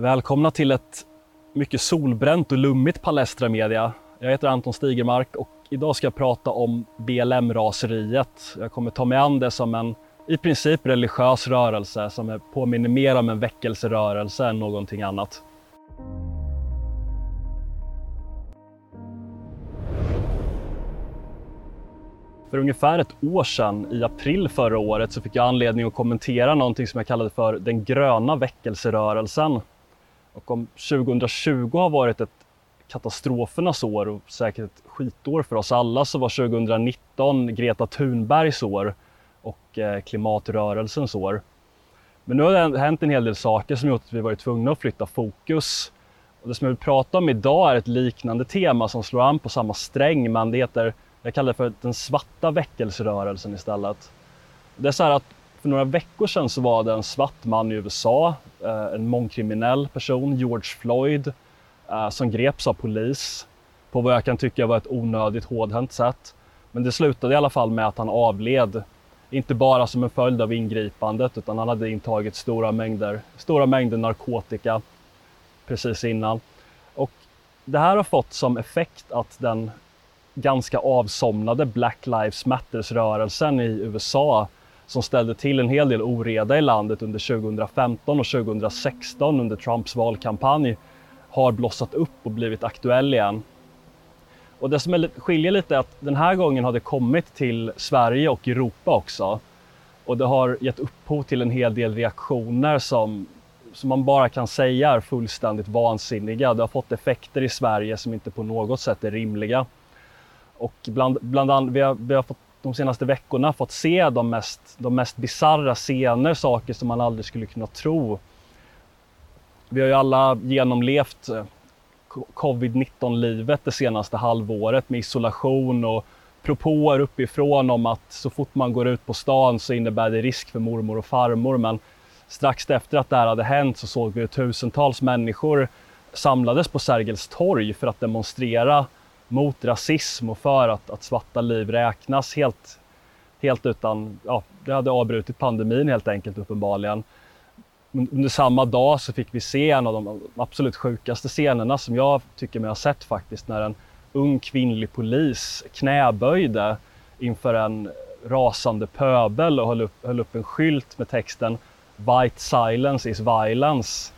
Välkomna till ett mycket solbränt och lummigt Palestra Media. Jag heter Anton Stigermark och idag ska jag prata om BLM-raseriet. Jag kommer ta mig an det som en i princip religiös rörelse som påminner mer om en väckelserörelse än någonting annat. För ungefär ett år sedan, i april förra året, så fick jag anledning att kommentera någonting som jag kallade för den gröna väckelserörelsen. Och om 2020 har varit ett katastrofernas år och säkert ett skitår för oss alla så var 2019 Greta Thunbergs år och eh, klimatrörelsens år. Men nu har det hänt en hel del saker som gjort att vi varit tvungna att flytta fokus. Och det som jag vill prata om idag är ett liknande tema som slår an på samma sträng men det heter, jag kallar det för den svarta väckelserörelsen istället. Det är så här att för några veckor sedan så var det en svart man i USA, eh, en mångkriminell person, George Floyd, eh, som greps av polis på vad jag kan tycka var ett onödigt hårdhänt sätt. Men det slutade i alla fall med att han avled. Inte bara som en följd av ingripandet utan han hade intagit stora mängder, stora mängder narkotika precis innan. Och det här har fått som effekt att den ganska avsomnade Black Lives Matters-rörelsen i USA som ställde till en hel del oreda i landet under 2015 och 2016 under Trumps valkampanj har blossat upp och blivit aktuell igen. Och det som skiljer lite är att den här gången har det kommit till Sverige och Europa också. Och det har gett upphov till en hel del reaktioner som, som man bara kan säga är fullständigt vansinniga. Det har fått effekter i Sverige som inte på något sätt är rimliga. Och bland, bland annat, vi, har, vi har fått de senaste veckorna fått se de mest, de mest bizarra scener, saker som man aldrig skulle kunna tro. Vi har ju alla genomlevt eh, covid-19-livet det senaste halvåret med isolation och propåer uppifrån om att så fort man går ut på stan så innebär det risk för mormor och farmor. Men strax efter att det här hade hänt så såg vi hur tusentals människor samlades på Sergels torg för att demonstrera mot rasism och för att, att svarta liv räknas helt, helt utan, ja, det hade avbrutit pandemin helt enkelt uppenbarligen. Under samma dag så fick vi se en av de absolut sjukaste scenerna som jag tycker mig ha sett faktiskt när en ung kvinnlig polis knäböjde inför en rasande pöbel och höll upp, höll upp en skylt med texten White silence is violence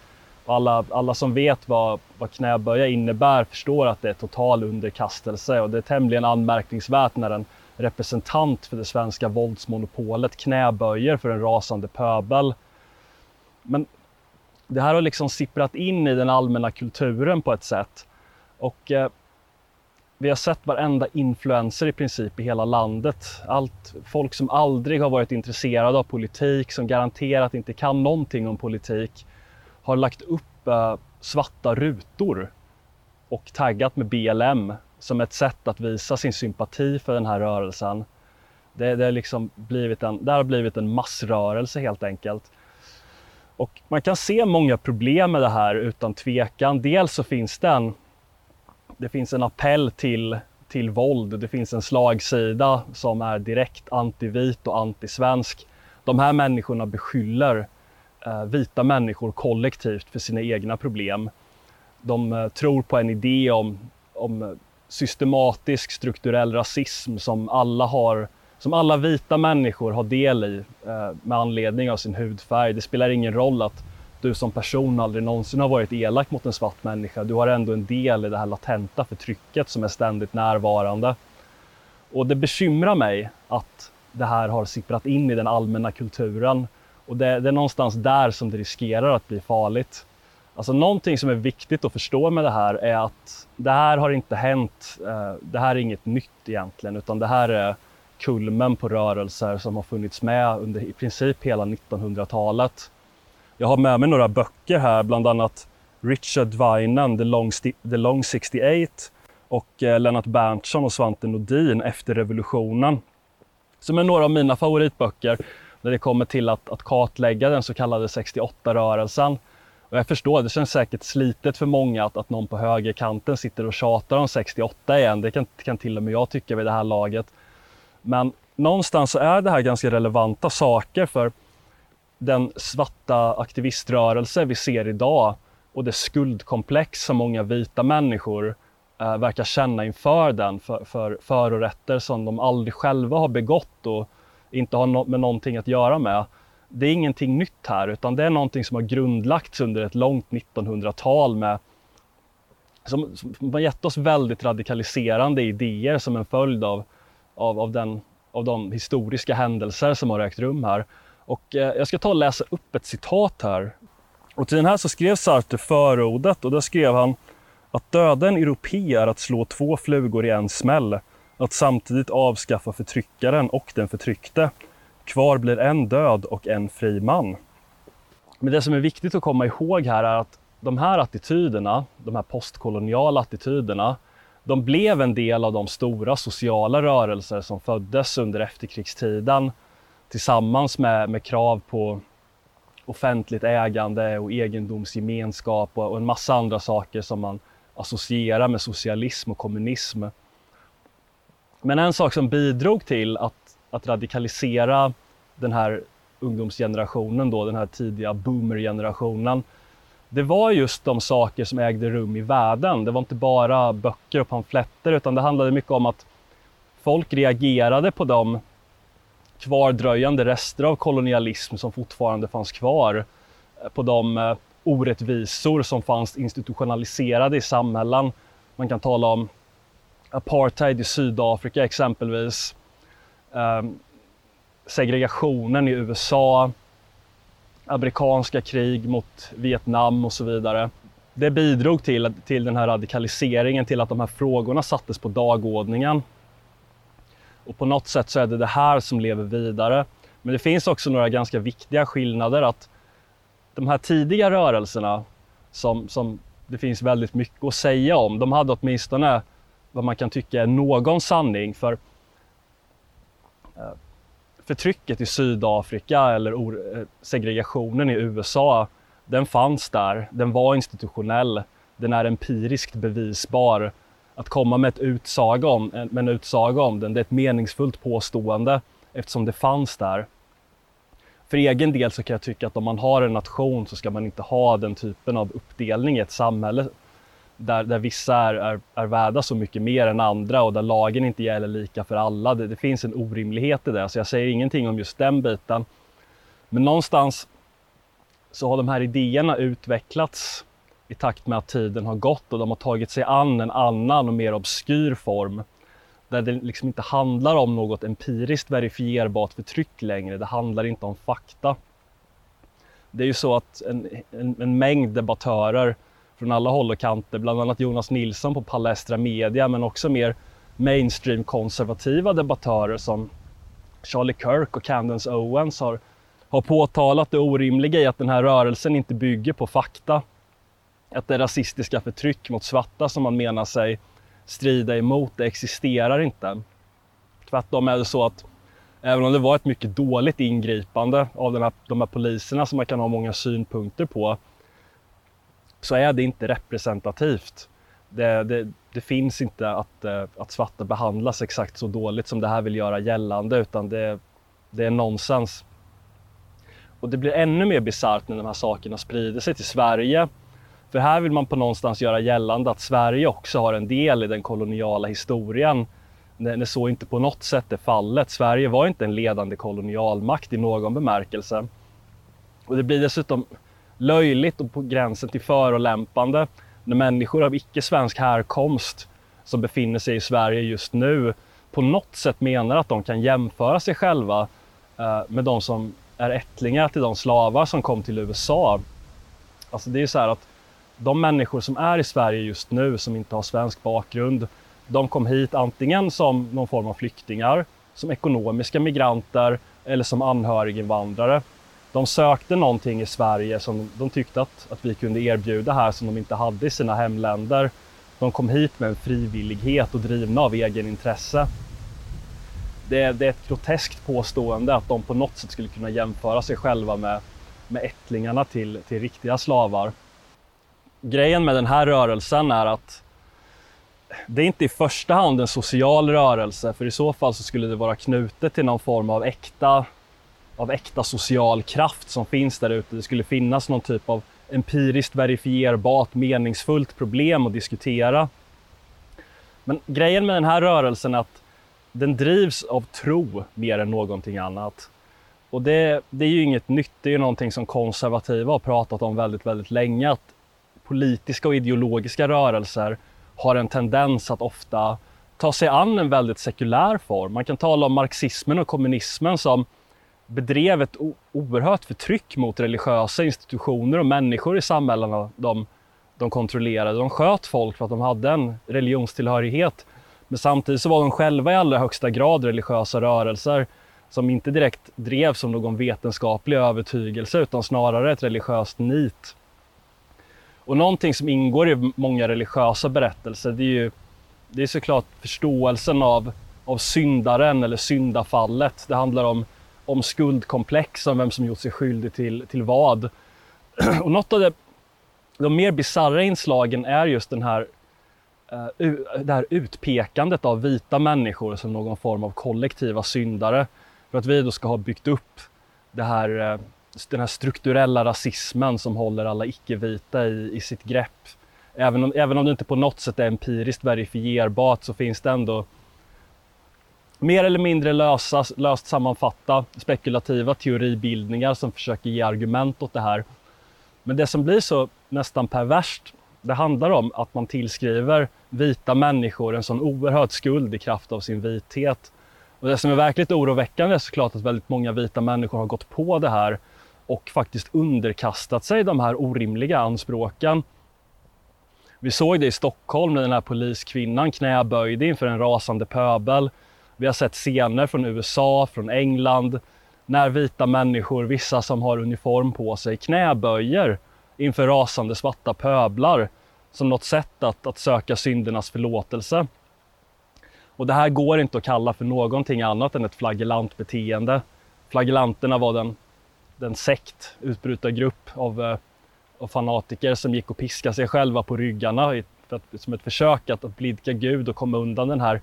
alla, alla som vet vad, vad knäböja innebär förstår att det är total underkastelse och det är tämligen anmärkningsvärt när en representant för det svenska våldsmonopolet knäböjer för en rasande pöbel. Men det här har liksom sipprat in i den allmänna kulturen på ett sätt. Och eh, vi har sett varenda influencer i princip i hela landet. Allt folk som aldrig har varit intresserade av politik, som garanterat inte kan någonting om politik har lagt upp eh, svarta rutor och taggat med BLM som ett sätt att visa sin sympati för den här rörelsen. Det, det, liksom blivit en, det har blivit en massrörelse helt enkelt. Och man kan se många problem med det här utan tvekan. Dels så finns det en, det finns en appell till, till våld. Det finns en slagsida som är direkt antivit och antisvensk. De här människorna beskyller Eh, vita människor kollektivt för sina egna problem. De eh, tror på en idé om, om systematisk strukturell rasism som alla, har, som alla vita människor har del i eh, med anledning av sin hudfärg. Det spelar ingen roll att du som person aldrig någonsin har varit elak mot en svart människa. Du har ändå en del i det här latenta förtrycket som är ständigt närvarande. Och det bekymrar mig att det här har sipprat in i den allmänna kulturen och det, det, är någonstans där som det riskerar att bli farligt. Alltså någonting som är viktigt att förstå med det här är att det här har inte hänt. Eh, det här är inget nytt egentligen, utan det här är kulmen på rörelser som har funnits med under i princip hela 1900-talet. Jag har med mig några böcker här, bland annat Richard Winan, The Long, The Long 68 och eh, Lennart Berntsson och Svante Nordin efter revolutionen. Som är några av mina favoritböcker när det kommer till att, att kartlägga den så kallade 68-rörelsen. Och jag förstår, det känns säkert slitet för många att, att någon på högerkanten sitter och tjatar om 68 igen. Det kan, kan till och med jag tycka vid det här laget. Men någonstans så är det här ganska relevanta saker för den svarta aktiviströrelse vi ser idag och det skuldkomplex som många vita människor eh, verkar känna inför den, för, för, förorätter som de aldrig själva har begått och inte har no med någonting att göra med. Det är ingenting nytt här, utan det är någonting som har grundlagts under ett långt 1900-tal med som, som har gett oss väldigt radikaliserande idéer som en följd av, av, av, den, av de historiska händelser som har ägt rum här. Och eh, jag ska ta och läsa upp ett citat här. Och till den här så skrev Sartre förordet och där skrev han att döda en europé är att slå två flugor i en smäll. Att samtidigt avskaffa förtryckaren och den förtryckte. Kvar blir en död och en fri man. Men det som är viktigt att komma ihåg här är att de här attityderna, de här postkoloniala attityderna, de blev en del av de stora sociala rörelser som föddes under efterkrigstiden tillsammans med, med krav på offentligt ägande och egendomsgemenskap och, och en massa andra saker som man associerar med socialism och kommunism. Men en sak som bidrog till att, att radikalisera den här ungdomsgenerationen, då, den här tidiga boomergenerationen, det var just de saker som ägde rum i världen. Det var inte bara böcker och pamfletter utan det handlade mycket om att folk reagerade på de kvardröjande rester av kolonialism som fortfarande fanns kvar. Eh, på de eh, orättvisor som fanns institutionaliserade i samhällen. Man kan tala om apartheid i Sydafrika exempelvis. um, segregationen i USA, amerikanska krig mot Vietnam och så vidare. Det bidrog till, till den här radikaliseringen, till att de här frågorna sattes på dagordningen. Och på något sätt så är det det här som lever vidare. Men det finns också några ganska viktiga skillnader att de här tidiga rörelserna som, som det finns väldigt mycket att säga om, de hade åtminstone vad man kan tycka är någon sanning. För eh, förtrycket i Sydafrika eller eh, segregationen i USA, den fanns där. Den var institutionell. Den är empiriskt bevisbar. Att komma med, ett utsaga om, med en utsaga om den, det är ett meningsfullt påstående eftersom det fanns där. För egen del så kan jag tycka att om man har en nation så ska man inte ha den typen av uppdelning i ett samhälle där, där vissa är, är, är värda så mycket mer än andra och där lagen inte gäller lika för alla. Det, det finns en orimlighet i det, så jag säger ingenting om just den biten. Men någonstans så har de här idéerna utvecklats i takt med att tiden har gått och de har tagit sig an en annan och mer obskyr form. Där det liksom inte handlar om något empiriskt verifierbart förtryck längre. Det handlar inte om fakta. Det är ju så att en, en, en mängd debattörer från alla håll och kanter, bland annat Jonas Nilsson på Palestra Media, men också mer mainstream konservativa debattörer som Charlie Kirk och Candence Owens har, har påtalat det orimliga i att den här rörelsen inte bygger på fakta. Att det rasistiska förtryck mot svarta som man menar sig strida emot, det existerar inte. Tvärtom är det så att även om det var ett mycket dåligt ingripande av den här, de här poliserna som man kan ha många synpunkter på, så är det inte representativt. Det, det, det finns inte att, eh, att svarta behandlas exakt så dåligt som det här vill göra gällande utan det, det är nonsens. Och det blir ännu mer bisarrt när de här sakerna sprider sig till Sverige. För här vill man på någonstans göra gällande att Sverige också har en del i den koloniala historien. När så inte på något sätt är fallet. Sverige var inte en ledande kolonialmakt i någon bemärkelse. Och det blir dessutom löjligt och på gränsen till förolämpande när människor av icke-svensk härkomst som befinner sig i Sverige just nu på något sätt menar att de kan jämföra sig själva eh, med de som är ättlingar till de slavar som kom till USA. Alltså det är så här att de människor som är i Sverige just nu som inte har svensk bakgrund, de kom hit antingen som någon form av flyktingar, som ekonomiska migranter eller som anhöriginvandrare de sökte någonting i Sverige som de tyckte att, att vi kunde erbjuda här som de inte hade i sina hemländer. De kom hit med en frivillighet och drivna av egenintresse. Det, det är ett groteskt påstående att de på något sätt skulle kunna jämföra sig själva med, med ättlingarna till, till riktiga slavar. Grejen med den här rörelsen är att det är inte i första hand en social rörelse, för i så fall så skulle det vara knutet till någon form av äkta av äkta social kraft som finns där ute. Det skulle finnas någon typ av empiriskt verifierbart, meningsfullt problem att diskutera. Men grejen med den här rörelsen är att den drivs av tro mer än någonting annat. Och det, det är ju inget nytt, det är ju någonting som konservativa har pratat om väldigt, väldigt länge. Att politiska och ideologiska rörelser har en tendens att ofta ta sig an en väldigt sekulär form. Man kan tala om marxismen och kommunismen som bedrev ett oerhört förtryck mot religiösa institutioner och människor i samhällena de, de kontrollerade. De sköt folk för att de hade en religionstillhörighet. Men samtidigt så var de själva i allra högsta grad religiösa rörelser som inte direkt drevs som någon vetenskaplig övertygelse utan snarare ett religiöst nit. Och någonting som ingår i många religiösa berättelser det är ju det är såklart förståelsen av, av syndaren eller syndafallet. Det handlar om, om skuldkomplex, om vem som gjort sig skyldig till, till vad. Och något av det, de mer bisarra inslagen är just den här, uh, det här utpekandet av vita människor som någon form av kollektiva syndare. För att vi då ska ha byggt upp det här, uh, den här strukturella rasismen som håller alla icke-vita i, i sitt grepp. Även om, även om det inte på något sätt är empiriskt verifierbart så finns det ändå mer eller mindre lösa, löst sammanfatta spekulativa teoribildningar som försöker ge argument åt det här. Men det som blir så nästan perverst, det handlar om att man tillskriver vita människor en sån oerhörd skuld i kraft av sin vithet. Och det som är verkligt oroväckande är såklart att väldigt många vita människor har gått på det här och faktiskt underkastat sig de här orimliga anspråken. Vi såg det i Stockholm när den här poliskvinnan knäböjde inför en rasande pöbel. Vi har sett scener från USA, från England, när vita människor, vissa som har uniform på sig, knäböjer inför rasande svarta pöblar som något sätt att, att söka syndernas förlåtelse. Och det här går inte att kalla för någonting annat än ett flagellantbeteende. Flagellanterna var den, den sekt, utbrytargrupp av eh, av fanatiker som gick och piskade sig själva på ryggarna för att, som ett försök att, att blidka Gud och komma undan den här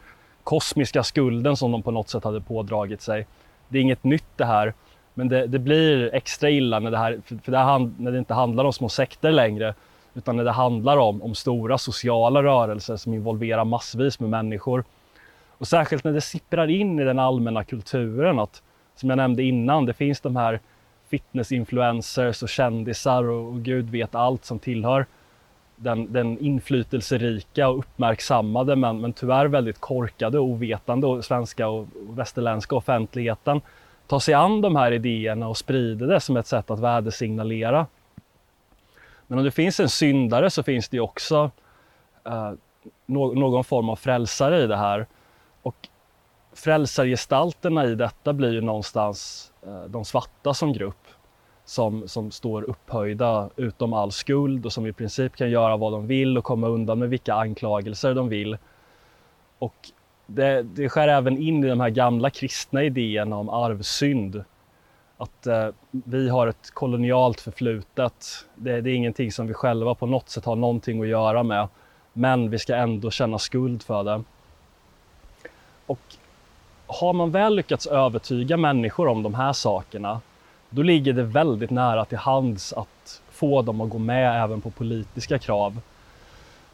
kosmiska skulden som de på något sätt hade pådragit sig. Det är inget nytt det här, men det, det blir extra illa när det, här, för det här, när det inte handlar om små sekter längre, utan när det handlar om, om stora sociala rörelser som involverar massvis med människor. Och särskilt när det sipprar in i den allmänna kulturen att, som jag nämnde innan, det finns de här fitnessinfluencers och kändisar och, och gud vet allt som tillhör den, den inflytelserika och uppmärksammade men, men tyvärr väldigt korkade och ovetande och svenska och, västerländska offentligheten ta sig an de här idéerna och sprida det som ett sätt att värdesignalera. Men om det finns en syndare så finns det också eh, någon form av frälsare i det här. Och frälsargestalterna i detta blir ju någonstans eh, de svarta som grupp som, som står upphöjda utom all skuld och som i princip kan göra vad de vill och komma undan med vilka anklagelser de vill. Och det, det skär även in i de här gamla kristna idéerna om arvsynd. Att eh, vi har ett kolonialt förflutet. Det, det är ingenting som vi själva på något sätt har någonting att göra med. Men vi ska ändå känna skuld för det. Och har man väl lyckats övertyga människor om de här sakerna, då ligger det väldigt nära till hands att få dem att gå med även på politiska krav.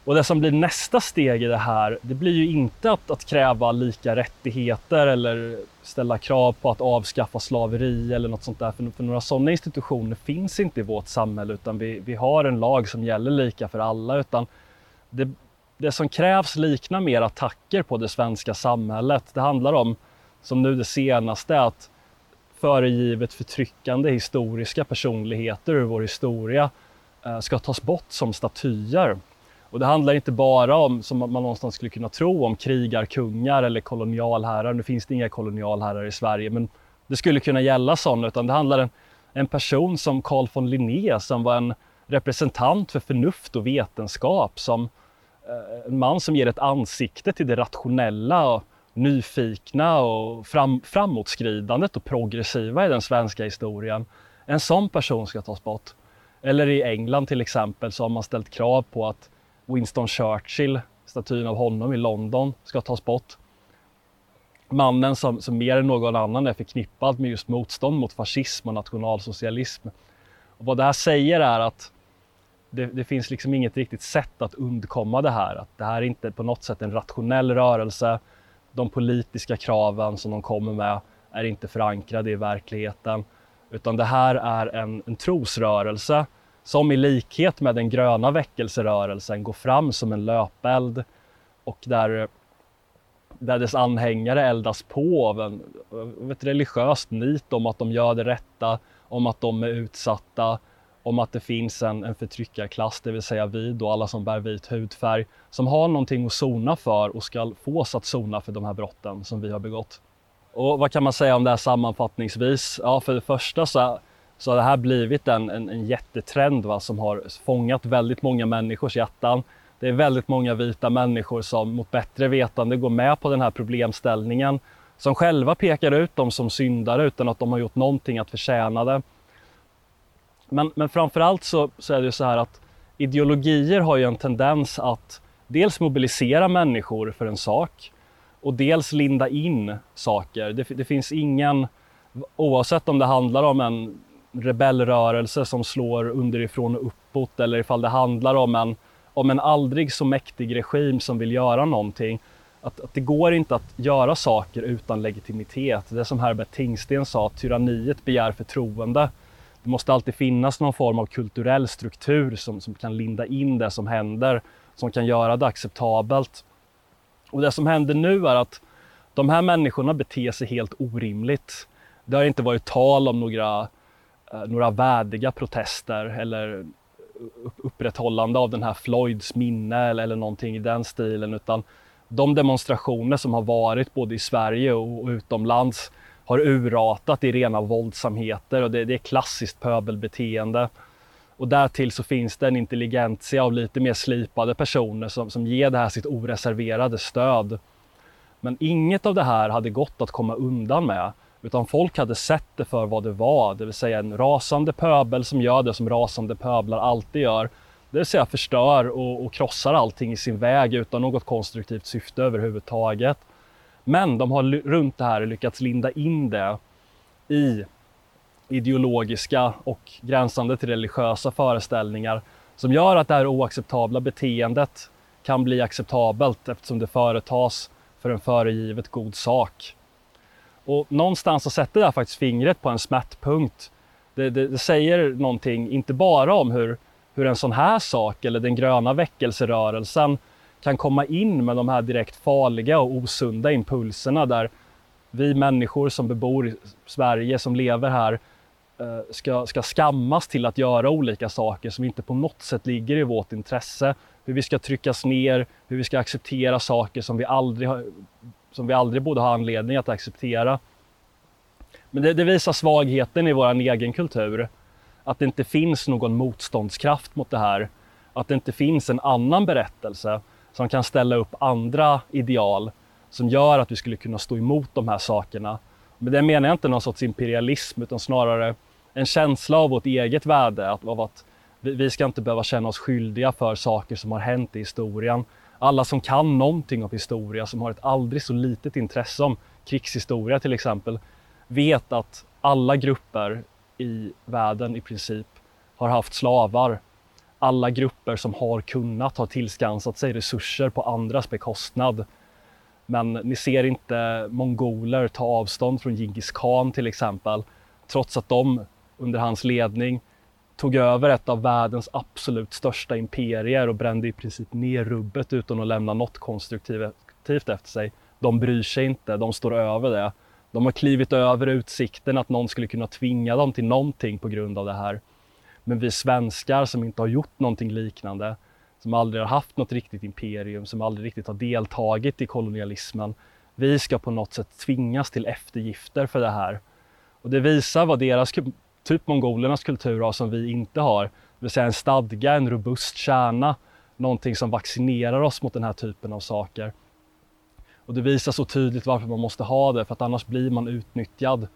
Och det som blir nästa steg i det här, det blir ju inte att, att kräva lika rättigheter eller ställa krav på att avskaffa slaveri eller något sånt där. För, för några sådana institutioner finns inte i vårt samhälle utan vi, vi har en lag som gäller lika för alla. Utan det, det som krävs liknar mer attacker på det svenska samhället. Det handlar om, som nu det senaste, att föregivet förtryckande historiska personligheter ur vår historia eh, ska tas bort som statyer. Och det handlar inte bara om, som man någonstans skulle kunna tro, om krigarkungar eller kolonialherrar. Nu finns det inga kolonialherrar i Sverige, men det skulle kunna gälla sådana, utan det handlar om en person som Carl von Linné som var en representant för förnuft och vetenskap, som eh, en man som ger ett ansikte till det rationella och nyfikna och fram, framåtskridandet och progressiva i den svenska historien. En sån person ska tas bort. Eller i England till exempel så har man ställt krav på att Winston Churchill, statyn av honom i London, ska tas bort. Mannen som, som mer än någon annan är förknippad med just motstånd mot fascism och nationalsocialism. Och vad det här säger är att det, det, finns liksom inget riktigt sätt att undkomma det här. Att det här är inte på något sätt en rationell rörelse. De politiska kraven som de kommer med är inte förankrade i verkligheten. Utan det här är en, en trosrörelse som i likhet med den gröna väckelserörelsen går fram som en löpeld och där, där dess anhängare eldas på av, en, av ett religiöst nit om att de gör det rätta, om att de är utsatta, om att det finns en, en förtryckarklass, det vill säga vi då, alla som bär vit hudfärg, som har någonting att sona för och ska fås att sona för de här brotten som vi har begått. Och vad kan man säga om det här sammanfattningsvis? Ja, för det första så, så har det här blivit en, en, en jättetrend va, som har fångat väldigt många människors hjärtan. Det är väldigt många vita människor som mot bättre vetande går med på den här problemställningen, som själva pekar ut dem som syndare utan att de har gjort någonting att förtjäna det. Men, men framförallt så, så är det så här att ideologier har ju en tendens att dels mobilisera människor för en sak och dels linda in saker. Det, det, finns ingen, oavsett om det handlar om en rebellrörelse som slår underifrån och uppåt eller ifall det handlar om en, om en aldrig så mäktig regim som vill göra någonting. Att, att det går inte att göra saker utan legitimitet. Det är som Herbert Tingsten sa, tyranniet begär förtroende. Det måste alltid finnas någon form av kulturell struktur som, som kan linda in det som händer, som kan göra det acceptabelt. Och det som händer nu är att de här människorna beter sig helt orimligt. Det har inte varit tal om några, eh, några värdiga protester eller upprätthållande av den här Floyds minne eller, eller någonting i den stilen utan de demonstrationer som har varit både i Sverige och utomlands har urartat i rena våldsamheter och det, det är klassiskt pöbelbeteende. Och därtill så finns det en intelligentia av lite mer slipade personer som, som ger det här sitt oreserverade stöd. Men inget av det här hade gått att komma undan med, utan folk hade sett det för vad det var, det vill säga en rasande pöbel som gör det som rasande pöblar alltid gör. Det vill säga förstör och, och krossar allting i sin väg utan något konstruktivt syfte överhuvudtaget. Men de har runt det här lyckats linda in det i ideologiska och gränsande till religiösa föreställningar som gör att det här oacceptabla beteendet kan bli acceptabelt eftersom det företas för en föregivet god sak. Och någonstans så sätter det här faktiskt fingret på en smärtpunkt. Det, det, det, säger någonting, inte bara om hur, hur en sån här sak eller den gröna väckelserörelsen kan komma in med de här direkt farliga och osunda impulserna där vi människor som bebor i Sverige, som lever här, eh, ska, ska skammas till att göra olika saker som inte på något sätt ligger i vårt intresse. Hur vi ska tryckas ner, hur vi ska acceptera saker som vi aldrig, som vi aldrig borde ha anledning att acceptera. Men det, det visar svagheten i vår egen kultur. Att det inte finns någon motståndskraft mot det här. Att det inte finns en annan berättelse som kan ställa upp andra ideal som gör att vi skulle kunna stå emot de här sakerna. Men det menar jag inte någon sorts imperialism utan snarare en känsla av vårt eget värde, av att vi ska inte behöva känna oss skyldiga för saker som har hänt i historien. Alla som kan någonting om historia, som har ett aldrig så litet intresse om krigshistoria till exempel, vet att alla grupper i världen i princip har haft slavar alla grupper som har kunnat har tillskansat sig resurser på andras bekostnad. Men ni ser inte mongoler ta avstånd från Genghis khan till exempel, trots att de under hans ledning tog över ett av världens absolut största imperier och brände i princip ner rubbet utan att lämna något konstruktivt efter sig. De bryr sig inte, de står över det. De har klivit över utsikten att någon skulle kunna tvinga dem till någonting på grund av det här. Men vi svenskar som inte har gjort någonting liknande, som aldrig har haft något riktigt imperium, som aldrig riktigt har deltagit i kolonialismen, vi ska på något sätt tvingas till eftergifter för det här. Och det visar vad deras, typ mongolernas kultur har som vi inte har. Det vill säga en stadga, en robust kärna, någonting som vaccinerar oss mot den här typen av saker. Och det visar så tydligt varför man måste ha det, för att annars blir man utnyttjad.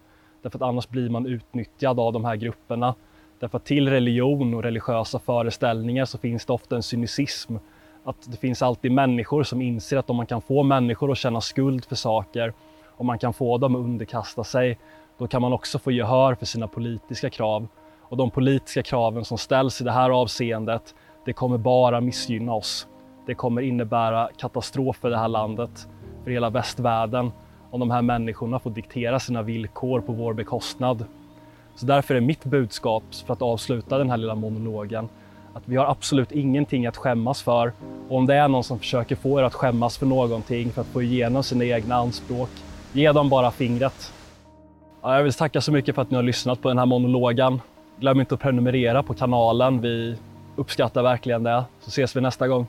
Därför att annars blir man utnyttjad av de här grupperna Därför att till religion och religiösa föreställningar så finns det ofta en cynism. Att det finns alltid människor som inser att om man kan få människor att känna skuld för saker, om man kan få dem att underkasta sig, då kan man också få gehör för sina politiska krav. Och de politiska kraven som ställs i det här avseendet, det kommer bara missgynna oss. Det kommer innebära katastrof för det här landet, för hela västvärlden, om de här människorna får diktera sina villkor på vår bekostnad. Så därför är mitt budskap, för att avsluta den här lilla monologen, att vi har absolut ingenting att skämmas för. Och om det är någon som försöker få er att skämmas för någonting för att få igenom sina egna anspråk, ge dem bara fingret. Ja, jag vill tacka så mycket för att ni har lyssnat på den här monologen. Glöm inte att prenumerera på kanalen. Vi uppskattar verkligen det. Så ses vi nästa gång.